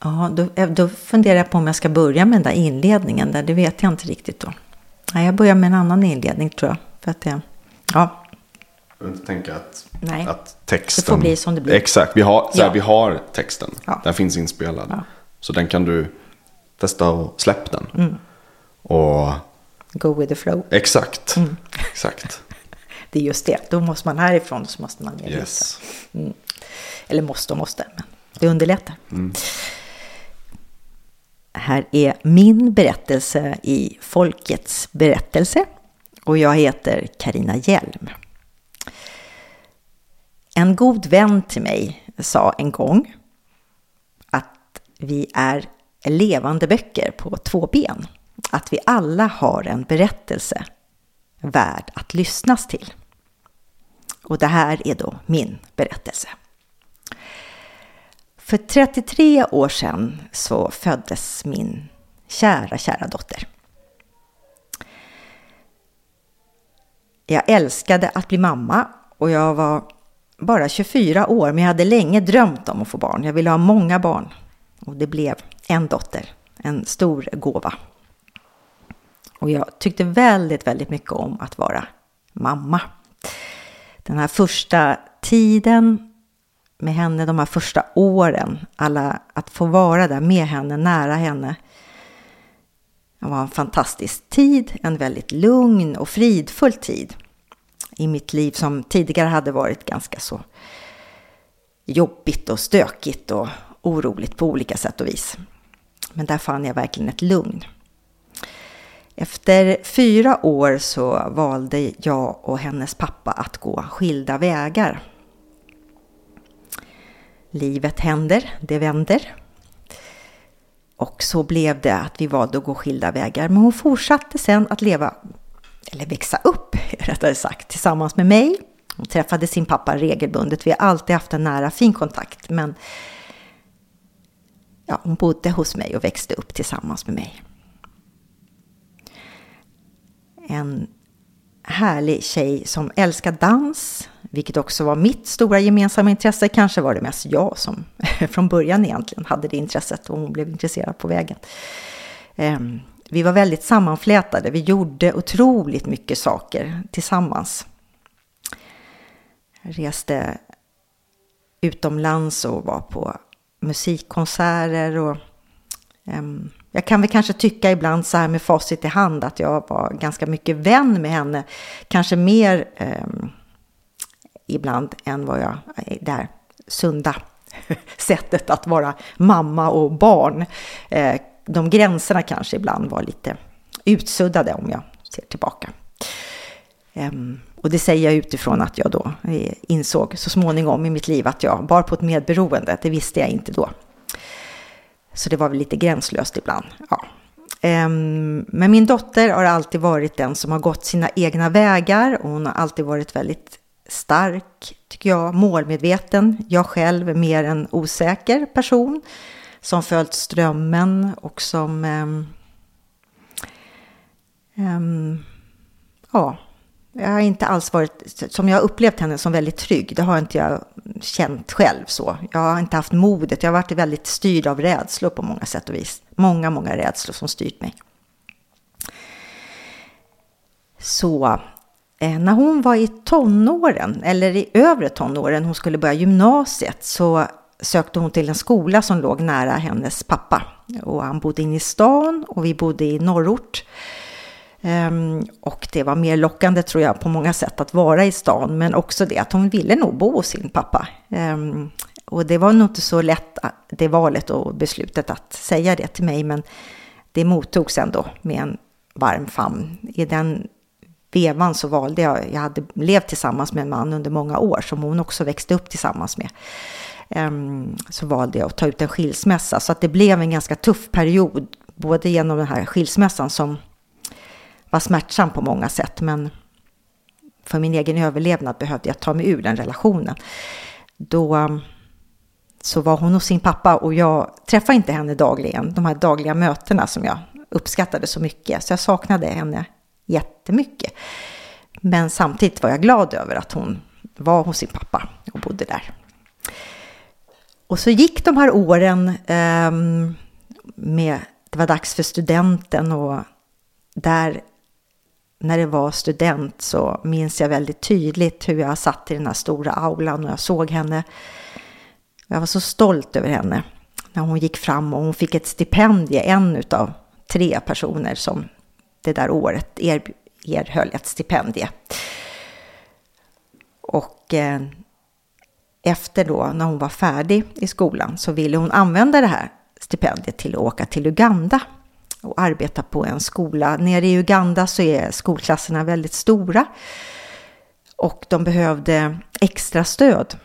Ja, då, eh, då funderar jag på om jag ska börja med den där inledningen. Där, det vet jag inte riktigt då. Nej, jag börjar med en annan inledning tror jag. För att det, ja. Jag vill inte tänka att, Nej. att texten... Det får bli som det blir. Exakt, vi har, så här, vi har texten. Ja. Den finns inspelad. Ja. Så den kan du testa och släpp den. Mm. Och... Go with the flow. Exakt, mm. exakt. Det är just det. Då måste man härifrån så måste man ner yes. mm. Eller måste och måste, men det underlättar. Mm. Här är min berättelse i Folkets berättelse och jag heter Karina Hjelm. En god vän till mig sa en gång att vi är levande böcker på två ben. Att vi alla har en berättelse värd att lyssnas till. Och det här är då min berättelse. För 33 år sedan så föddes min kära, kära dotter. Jag älskade att bli mamma och jag var bara 24 år men jag hade länge drömt om att få barn. Jag ville ha många barn och det blev en dotter, en stor gåva. Och jag tyckte väldigt, väldigt mycket om att vara mamma. Den här första tiden med henne de här första åren. Alla, att få vara där med henne, nära henne. Det var en fantastisk tid, en väldigt lugn och fridfull tid i mitt liv som tidigare hade varit ganska så jobbigt och stökigt och oroligt på olika sätt och vis. Men där fann jag verkligen ett lugn. Efter fyra år så valde jag och hennes pappa att gå skilda vägar. Livet händer, det vänder. Och så blev det att vi valde att gå skilda vägar. Men hon fortsatte sen att leva, eller växa upp [laughs] rättare sagt, tillsammans med mig. Hon träffade sin pappa regelbundet. Vi har alltid haft en nära fin kontakt. Men ja, hon bodde hos mig och växte upp tillsammans med mig. En härlig tjej som älskar dans, vilket också var mitt stora gemensamma intresse. Kanske var det mest jag som [laughs] från början egentligen hade det intresset och hon blev intresserad på vägen. Ehm, vi var väldigt sammanflätade. Vi gjorde otroligt mycket saker tillsammans. Jag reste utomlands och var på musikkonserter och um, jag kan väl kanske tycka ibland så här med facit i hand att jag var ganska mycket vän med henne. Kanske mer eh, ibland än vad jag, eh, det här sunda [laughs] sättet att vara mamma och barn. Eh, de gränserna kanske ibland var lite utsuddade om jag ser tillbaka. Um, och det säger jag utifrån att jag då eh, insåg så småningom i mitt liv att jag bar på ett medberoende. Det visste jag inte då. Så det var väl lite gränslöst ibland. Ja. Ehm, men min dotter har alltid varit den som har gått sina egna vägar och hon har alltid varit väldigt stark, tycker jag, målmedveten. Jag själv är mer en osäker person som följt strömmen och som um, um, ja, jag har inte alls varit, som jag har upplevt henne som väldigt trygg, det har inte jag känt själv så. Jag har inte haft modet, jag har varit väldigt styrd av rädslor på många sätt och vis. Många, många rädslor som styrt mig. Så eh, när hon var i tonåren, eller i övre tonåren, hon skulle börja gymnasiet, så sökte hon till en skola som låg nära hennes pappa. Och han bodde inne i stan och vi bodde i norrort. Um, och det var mer lockande tror jag på många sätt att vara i stan, men också det att hon ville nog bo hos sin pappa. Um, och det var nog inte så lätt det valet och beslutet att säga det till mig, men det mottogs ändå med en varm famn. I den vevan så valde jag, jag hade levt tillsammans med en man under många år som hon också växte upp tillsammans med. Um, så valde jag att ta ut en skilsmässa, så att det blev en ganska tuff period, både genom den här skilsmässan som var smärtsam på många sätt, men för min egen överlevnad behövde jag ta mig ur den relationen. Då um, så var hon hos sin pappa och jag träffade inte henne dagligen, de här dagliga mötena som jag uppskattade så mycket, så jag saknade henne jättemycket. Men samtidigt var jag glad över att hon var hos sin pappa och bodde där. Och så gick de här åren eh, med, det var dags för studenten och där när det var student så minns jag väldigt tydligt hur jag satt i den här stora aulan och jag såg henne. Jag var så stolt över henne när hon gick fram och hon fick ett stipendium, en av tre personer som det där året er, erhöll ett stipendium. Och eh, efter då, när hon var färdig i skolan, så ville hon använda det här stipendiet till att åka till Uganda och arbeta på en skola. Nere i Uganda så är skolklasserna väldigt stora och de behövde extra stöd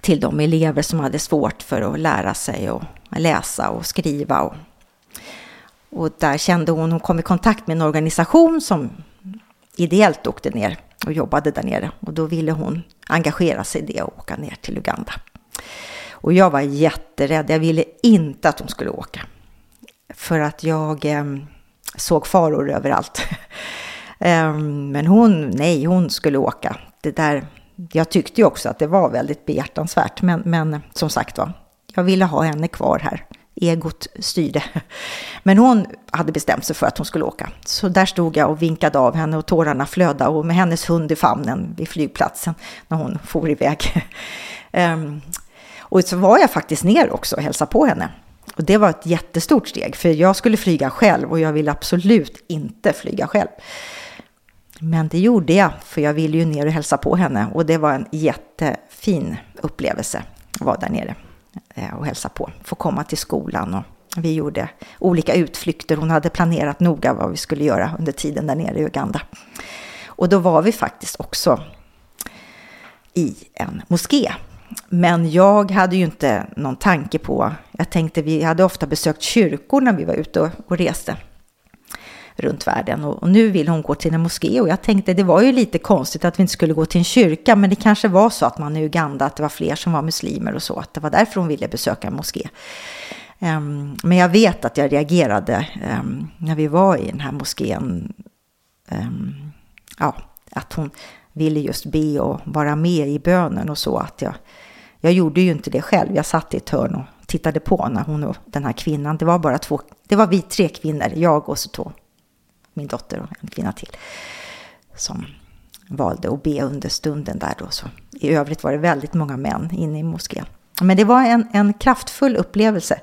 till de elever som hade svårt för att lära sig att läsa och skriva. Och, och där kände hon, hon kom i kontakt med en organisation som ideellt åkte ner och jobbade där nere och då ville hon engagera sig i det och åka ner till Uganda. Och jag var jätterädd, jag ville inte att hon skulle åka för att jag eh, såg faror överallt. [laughs] eh, men hon, nej, hon skulle åka. Det där, jag tyckte ju också att det var väldigt behjärtansvärt, men, men som sagt var, jag ville ha henne kvar här. Egot styrde. [laughs] Men hon hade bestämt sig för att hon skulle åka. Så där stod jag och vinkade av henne och tårarna flöda och med hennes hund i famnen vid flygplatsen när hon for iväg. Um, [laughs] och så var jag faktiskt ner också och hälsade på henne. Och det var ett jättestort steg, för jag skulle flyga själv och jag ville absolut inte flyga själv. Men det gjorde jag, för jag ville ju ner och hälsa på henne och det var en jättefin upplevelse att vara där nere eh, och hälsa på. Få komma till skolan och Vi gjorde olika utflykter. Hon hade planerat noga vad vi skulle göra under tiden där nere i Uganda. Och då var vi faktiskt också i en moské. Men jag hade ju inte någon tanke på, jag tänkte vi hade ofta besökt kyrkor när vi var ute och, och reste runt världen och, och, nu vill hon gå till en moské och jag tänkte det var ju lite konstigt att vi inte skulle gå till en kyrka men det kanske var så att man i Uganda att det var fler som var muslimer och så att det var därför hon ville besöka en moské. Um, men jag vet att jag reagerade um, när vi var i den här moskén. Um, ja, att hon ville just be och vara med i bönen och så att jag, jag gjorde ju inte det själv. Jag satt i ett hörn och tittade på när hon och den här kvinnan, det var bara två, det var vi tre kvinnor, jag och så två, min dotter och en kvinna till, som valde att be under stunden där då. Så I övrigt var det väldigt många män inne i moskén. Men det var en, en kraftfull upplevelse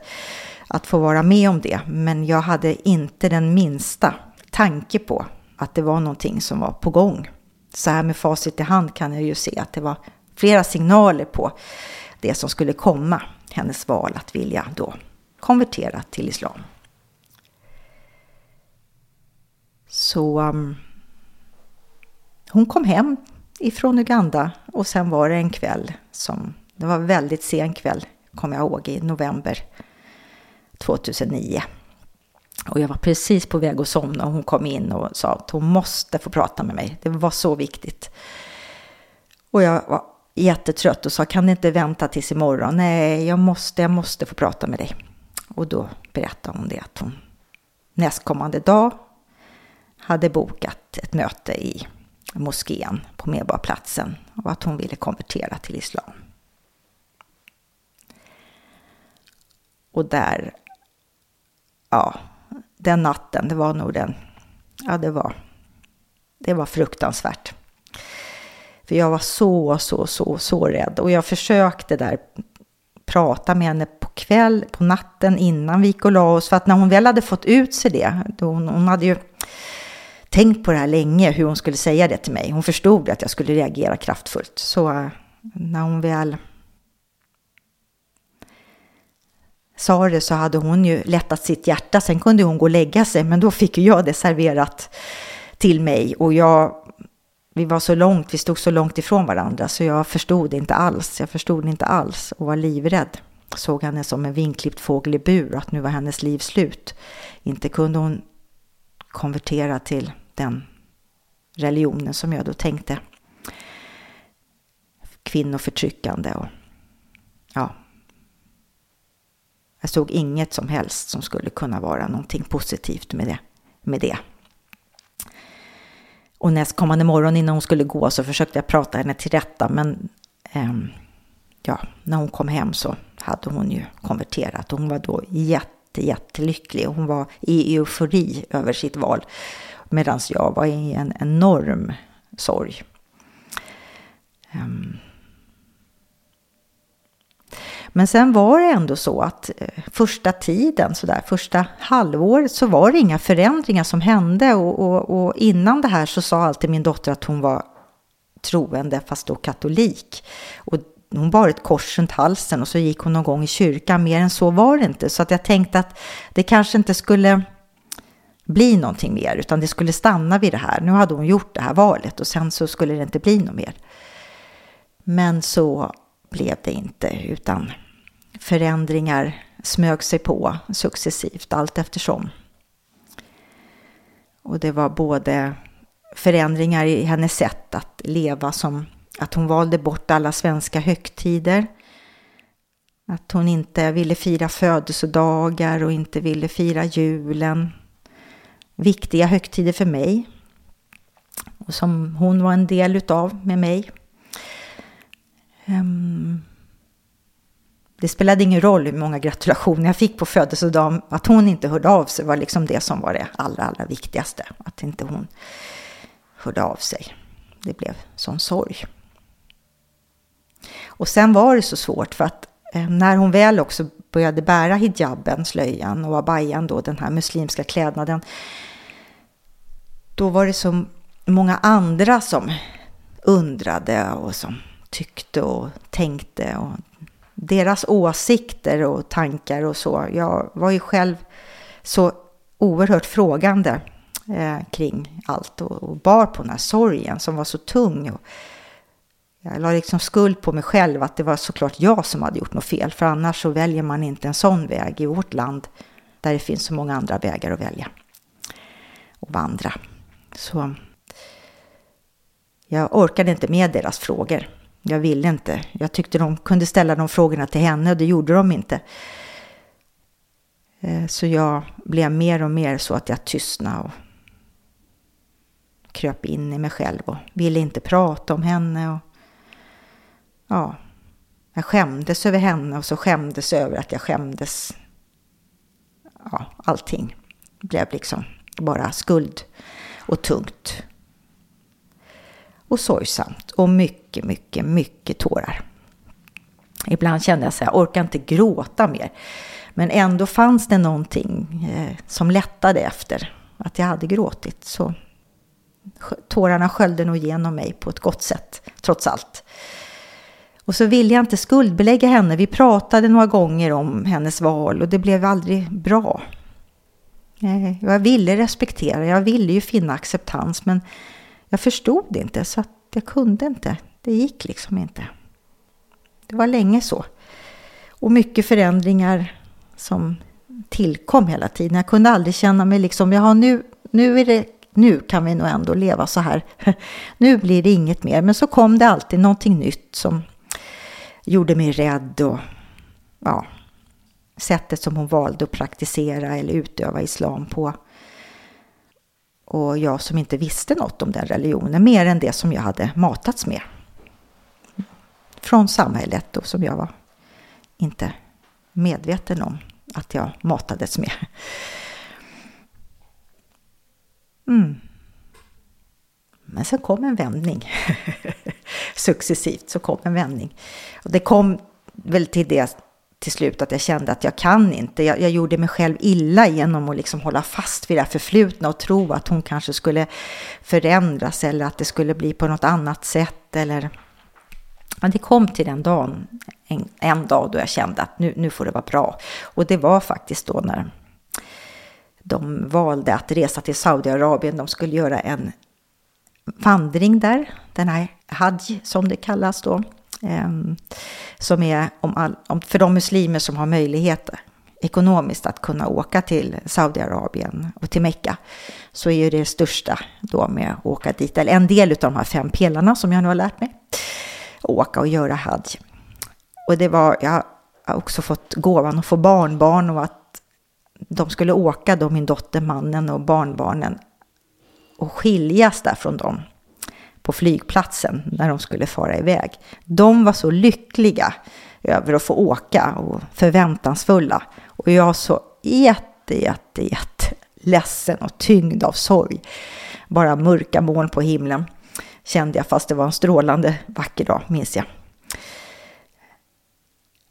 att få vara med om det. Men jag hade inte den minsta tanke på att det var någonting som var på gång. Så här med facit i hand kan jag ju se att det var flera signaler på det som skulle komma. Hennes val att vilja då konvertera till islam. Så um, hon kom hem ifrån Uganda och sen var det en kväll som, det var väldigt sen kväll, kommer jag ihåg, i november 2009. Och jag var precis på väg att somna och hon kom in och sa att hon måste få prata med mig. Det var så viktigt. Och jag var jättetrött och sa kan det inte vänta tills imorgon? Nej, jag måste, jag måste få prata med dig. Och då berättade hon det att hon nästkommande dag hade bokat ett möte i moskén på Medborgarplatsen och att hon ville konvertera till islam. Och där, ja, den natten, det var nog den, ja det var, det var fruktansvärt. För jag var så, så, så, så rädd och jag försökte där prata med henne på kväll, på natten innan vi gick och la oss. För att när hon väl hade fått ut sig det, då hon, hon hade ju tänkt på det här länge, hur hon skulle säga det till mig. Hon förstod att jag skulle reagera kraftfullt. Så eh, när hon väl sa det så hade hon ju lättat sitt hjärta. Sen kunde hon gå och lägga sig, men då fick ju jag det serverat till mig och jag vi var så långt, vi stod så långt ifrån varandra så jag förstod inte alls. Jag förstod inte alls och var livrädd. Såg henne som en vinklippt fågel i bur, att nu var hennes liv slut. Inte kunde hon konvertera till den religionen som jag då tänkte kvinnoförtryckande och ja, jag såg inget som helst som skulle kunna vara någonting positivt med det. Med det. Och nästkommande morgon innan hon skulle gå så försökte jag prata henne till rätta men eh, ja, när hon kom hem så hade hon ju konverterat och hon var då jätte, jättelycklig. Hon var i eufori över sitt val medan jag var i en enorm sorg. Um, men sen var det ändå så att eh, första tiden, så där, första halvåret, så var det inga förändringar som hände. Och, och, och innan det här så sa alltid min dotter att hon var troende, fast då katolik. Och hon bar ett kors runt halsen och så gick hon någon gång i kyrkan. Mer än så var det inte. Så att jag tänkte att det kanske inte skulle bli någonting mer, utan det skulle stanna vid det här. Nu hade hon gjort det här valet och sen så skulle det inte bli något mer. Men så blev det inte, utan förändringar smög sig på successivt allt eftersom. Och det var både förändringar i hennes sätt att leva som att hon valde bort alla svenska högtider. Att hon inte ville fira födelsedagar och inte ville fira julen. Viktiga högtider för mig. Och som hon var en del utav med mig. Um, det spelade ingen roll hur många gratulationer jag fick på födelsedagen. Att hon inte hörde av sig var liksom det som var det allra, allra viktigaste. Att inte hon hörde av sig. Det blev sån sorg. Och sen var det så svårt för att eh, när hon väl också började bära hijaben, slöjan och abayan då, den här muslimska klädnaden. Då var det så många andra som undrade och som tyckte och tänkte och deras åsikter och tankar och så. Jag var ju själv så oerhört frågande eh, kring allt och, och, bar på den här sorgen som var så tung. Och jag la liksom skuld på mig själv att det var såklart jag som hade gjort något fel, för annars så väljer man inte en sån väg i vårt land där det finns så många andra vägar att välja och vandra. Så jag orkade inte med deras frågor. Jag ville inte. Jag tyckte de kunde ställa de frågorna till henne och det gjorde de inte. Eh, så jag blev mer och mer så att jag tystnade och kröp in i mig själv och ville inte prata om henne. Och, ja, jag skämdes över henne och så skämdes över att jag skämdes. Ja, allting blev liksom bara skuld och tungt. Och sorgsamt och mycket, mycket, mycket tårar. Ibland kände jag så här, jag orkar inte gråta mer. Men ändå fanns det någonting eh, som lättade efter att jag hade gråtit. Så tårarna sköljde nog igenom mig på ett gott sätt, trots allt. Och så ville jag inte skuldbelägga henne. Vi pratade några gånger om hennes val och det blev aldrig bra. Eh, jag ville respektera, jag ville ju finna acceptans men jag förstod inte så att jag kunde inte. Det gick liksom inte. Det var länge så. Och mycket förändringar som tillkom hela tiden. Jag kunde aldrig känna mig liksom, jaha nu, nu, är det, nu kan vi nog ändå leva så här. [laughs] nu blir det inget mer. Men så kom det alltid någonting nytt som gjorde mig rädd och ja, sättet som hon valde att praktisera eller utöva islam på. Och jag som inte visste något om den religionen mer än det som jag hade matats med. Från samhället och som jag var inte medveten om att jag matades med. Mm. Men sen kom en vändning. [laughs] Successivt så kom en vändning. Och det kom väl till det till slut att jag kände att jag kan inte. Jag, jag gjorde mig själv illa genom att liksom hålla fast vid det förflutna och tro att hon kanske skulle förändras eller att det skulle bli på något annat sätt. Eller... Men det kom till den dagen, en, en dag då jag kände att nu, nu får det vara bra. Och det var faktiskt då när de valde att resa till Saudiarabien. De skulle göra en vandring där, den här Hajj som det kallas då. Ehm, som är om all, om, för de muslimer som har möjlighet ekonomiskt att kunna åka till Saudiarabien och till Mecka så är det största då med att åka dit, eller en del av de här fem pelarna som jag nu har lärt mig, åka och göra hajj. Och det var, jag har också fått gåvan att få barnbarn och att de skulle åka då, min dotter, mannen och barnbarnen och skiljas där från dem på flygplatsen när de skulle fara iväg. De var så lyckliga över att få åka och förväntansfulla. Och jag så jätte, jätte, jätte ledsen och tyngd av sorg. Bara mörka moln på himlen kände jag, fast det var en strålande vacker dag, minns jag.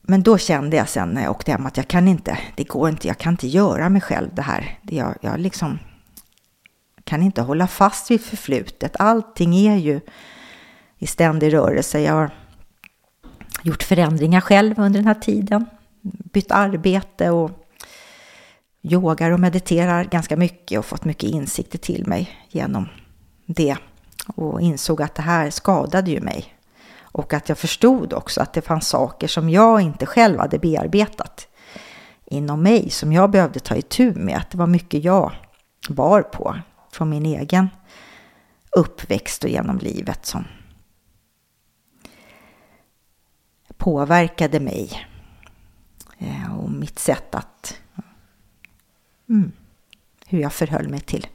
Men då kände jag sen när jag åkte hem att jag kan inte, det går inte, jag kan inte göra mig själv det här. Jag, jag liksom kan inte hålla fast vid förflutet. Allting är ju i ständig rörelse. Jag har gjort förändringar själv under den här tiden. Bytt arbete och yogar och mediterar ganska mycket och fått mycket insikter till mig genom det. Och insåg att det här skadade ju mig. Och att jag förstod också att det fanns saker som jag inte själv hade bearbetat inom mig som jag behövde ta itu med. Att det var mycket jag bar på från min egen uppväxt och genom livet som påverkade mig eh, och mitt sätt att... Mm, hur jag förhöll mig till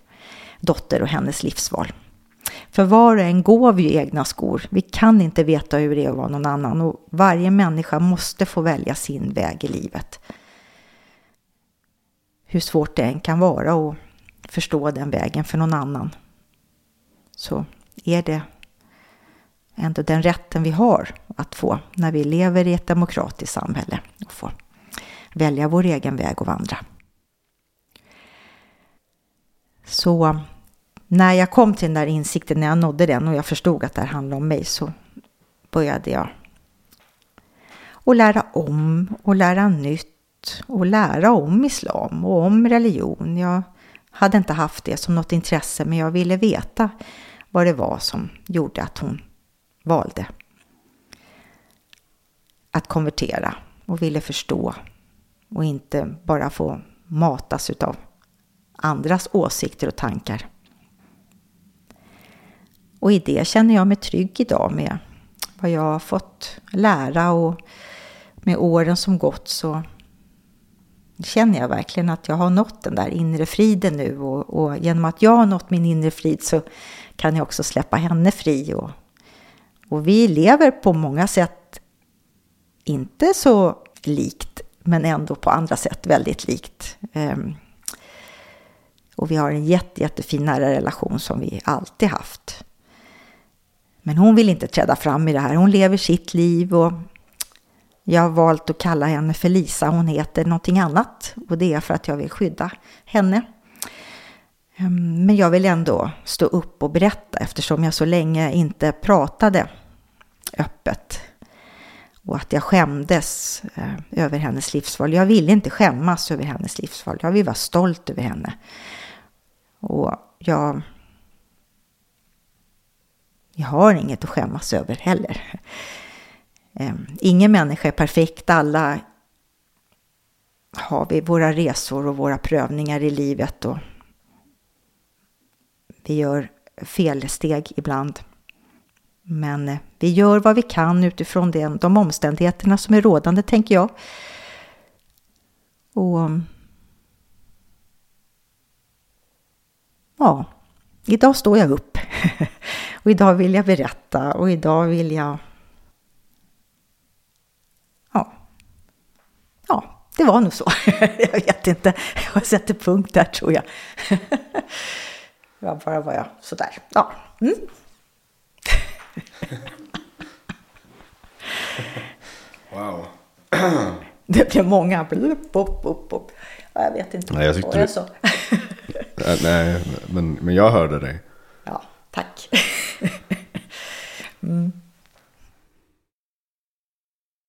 dotter och hennes livsval. För var och en går vi ju egna skor. Vi kan inte veta hur det är att vara någon annan och varje människa måste få välja sin väg i livet. Hur svårt det än kan vara och förstå den vägen för någon annan så är det ändå den rätten vi har att få när vi lever i ett demokratiskt samhälle och få välja vår egen väg och vandra. Så när jag kom till den där insikten, när jag nådde den och jag förstod att det här handlade om mig så började jag att lära om och lära nytt och lära om islam och om religion. Jag hade inte haft det som något intresse men jag ville veta vad det var som gjorde att hon valde att konvertera och ville förstå och inte bara få matas utav andras åsikter och tankar. Och i det känner jag mig trygg idag med vad jag har fått lära och med åren som gått så känner jag verkligen att jag har nått den där inre friden nu och, och genom att jag har nått min inre frid så kan jag också släppa henne fri och, och vi lever på många sätt inte så likt men ändå på andra sätt väldigt likt. Um, och vi har en jätte, jättefin nära relation som vi alltid haft. Men hon vill inte träda fram i det här. Hon lever sitt liv och jag har valt att kalla henne för Lisa. Hon heter någonting annat och det är för att jag vill skydda henne. Ehm, men jag vill ändå stå upp och berätta eftersom jag så länge inte pratade öppet och att jag skämdes eh, över hennes livsval. Jag ville inte skämmas över hennes livsval. Jag vill vara stolt över henne. Och jag, jag har inget att skämmas över heller. Ehm, ingen människa är perfekt. Alla har vi våra resor och våra prövningar i livet. Och vi gör felsteg ibland. Men eh, vi gör vad vi kan utifrån de omständigheterna som är rådande, tänker jag. Och ja, idag står jag upp. [laughs] och idag vill jag berätta och idag vill jag... ja det var nog så. [laughs] jag vet inte, jag sätter punkt där tror jag. [laughs] ja, bara var jag sådär. Ja. Mm. [laughs] wow. [clears throat] det blev många. Blup, bop, bop, bop. Jag vet inte. Nej, jag tyckte du... så. Nej, men, men jag hörde dig. Ja, tack. mm.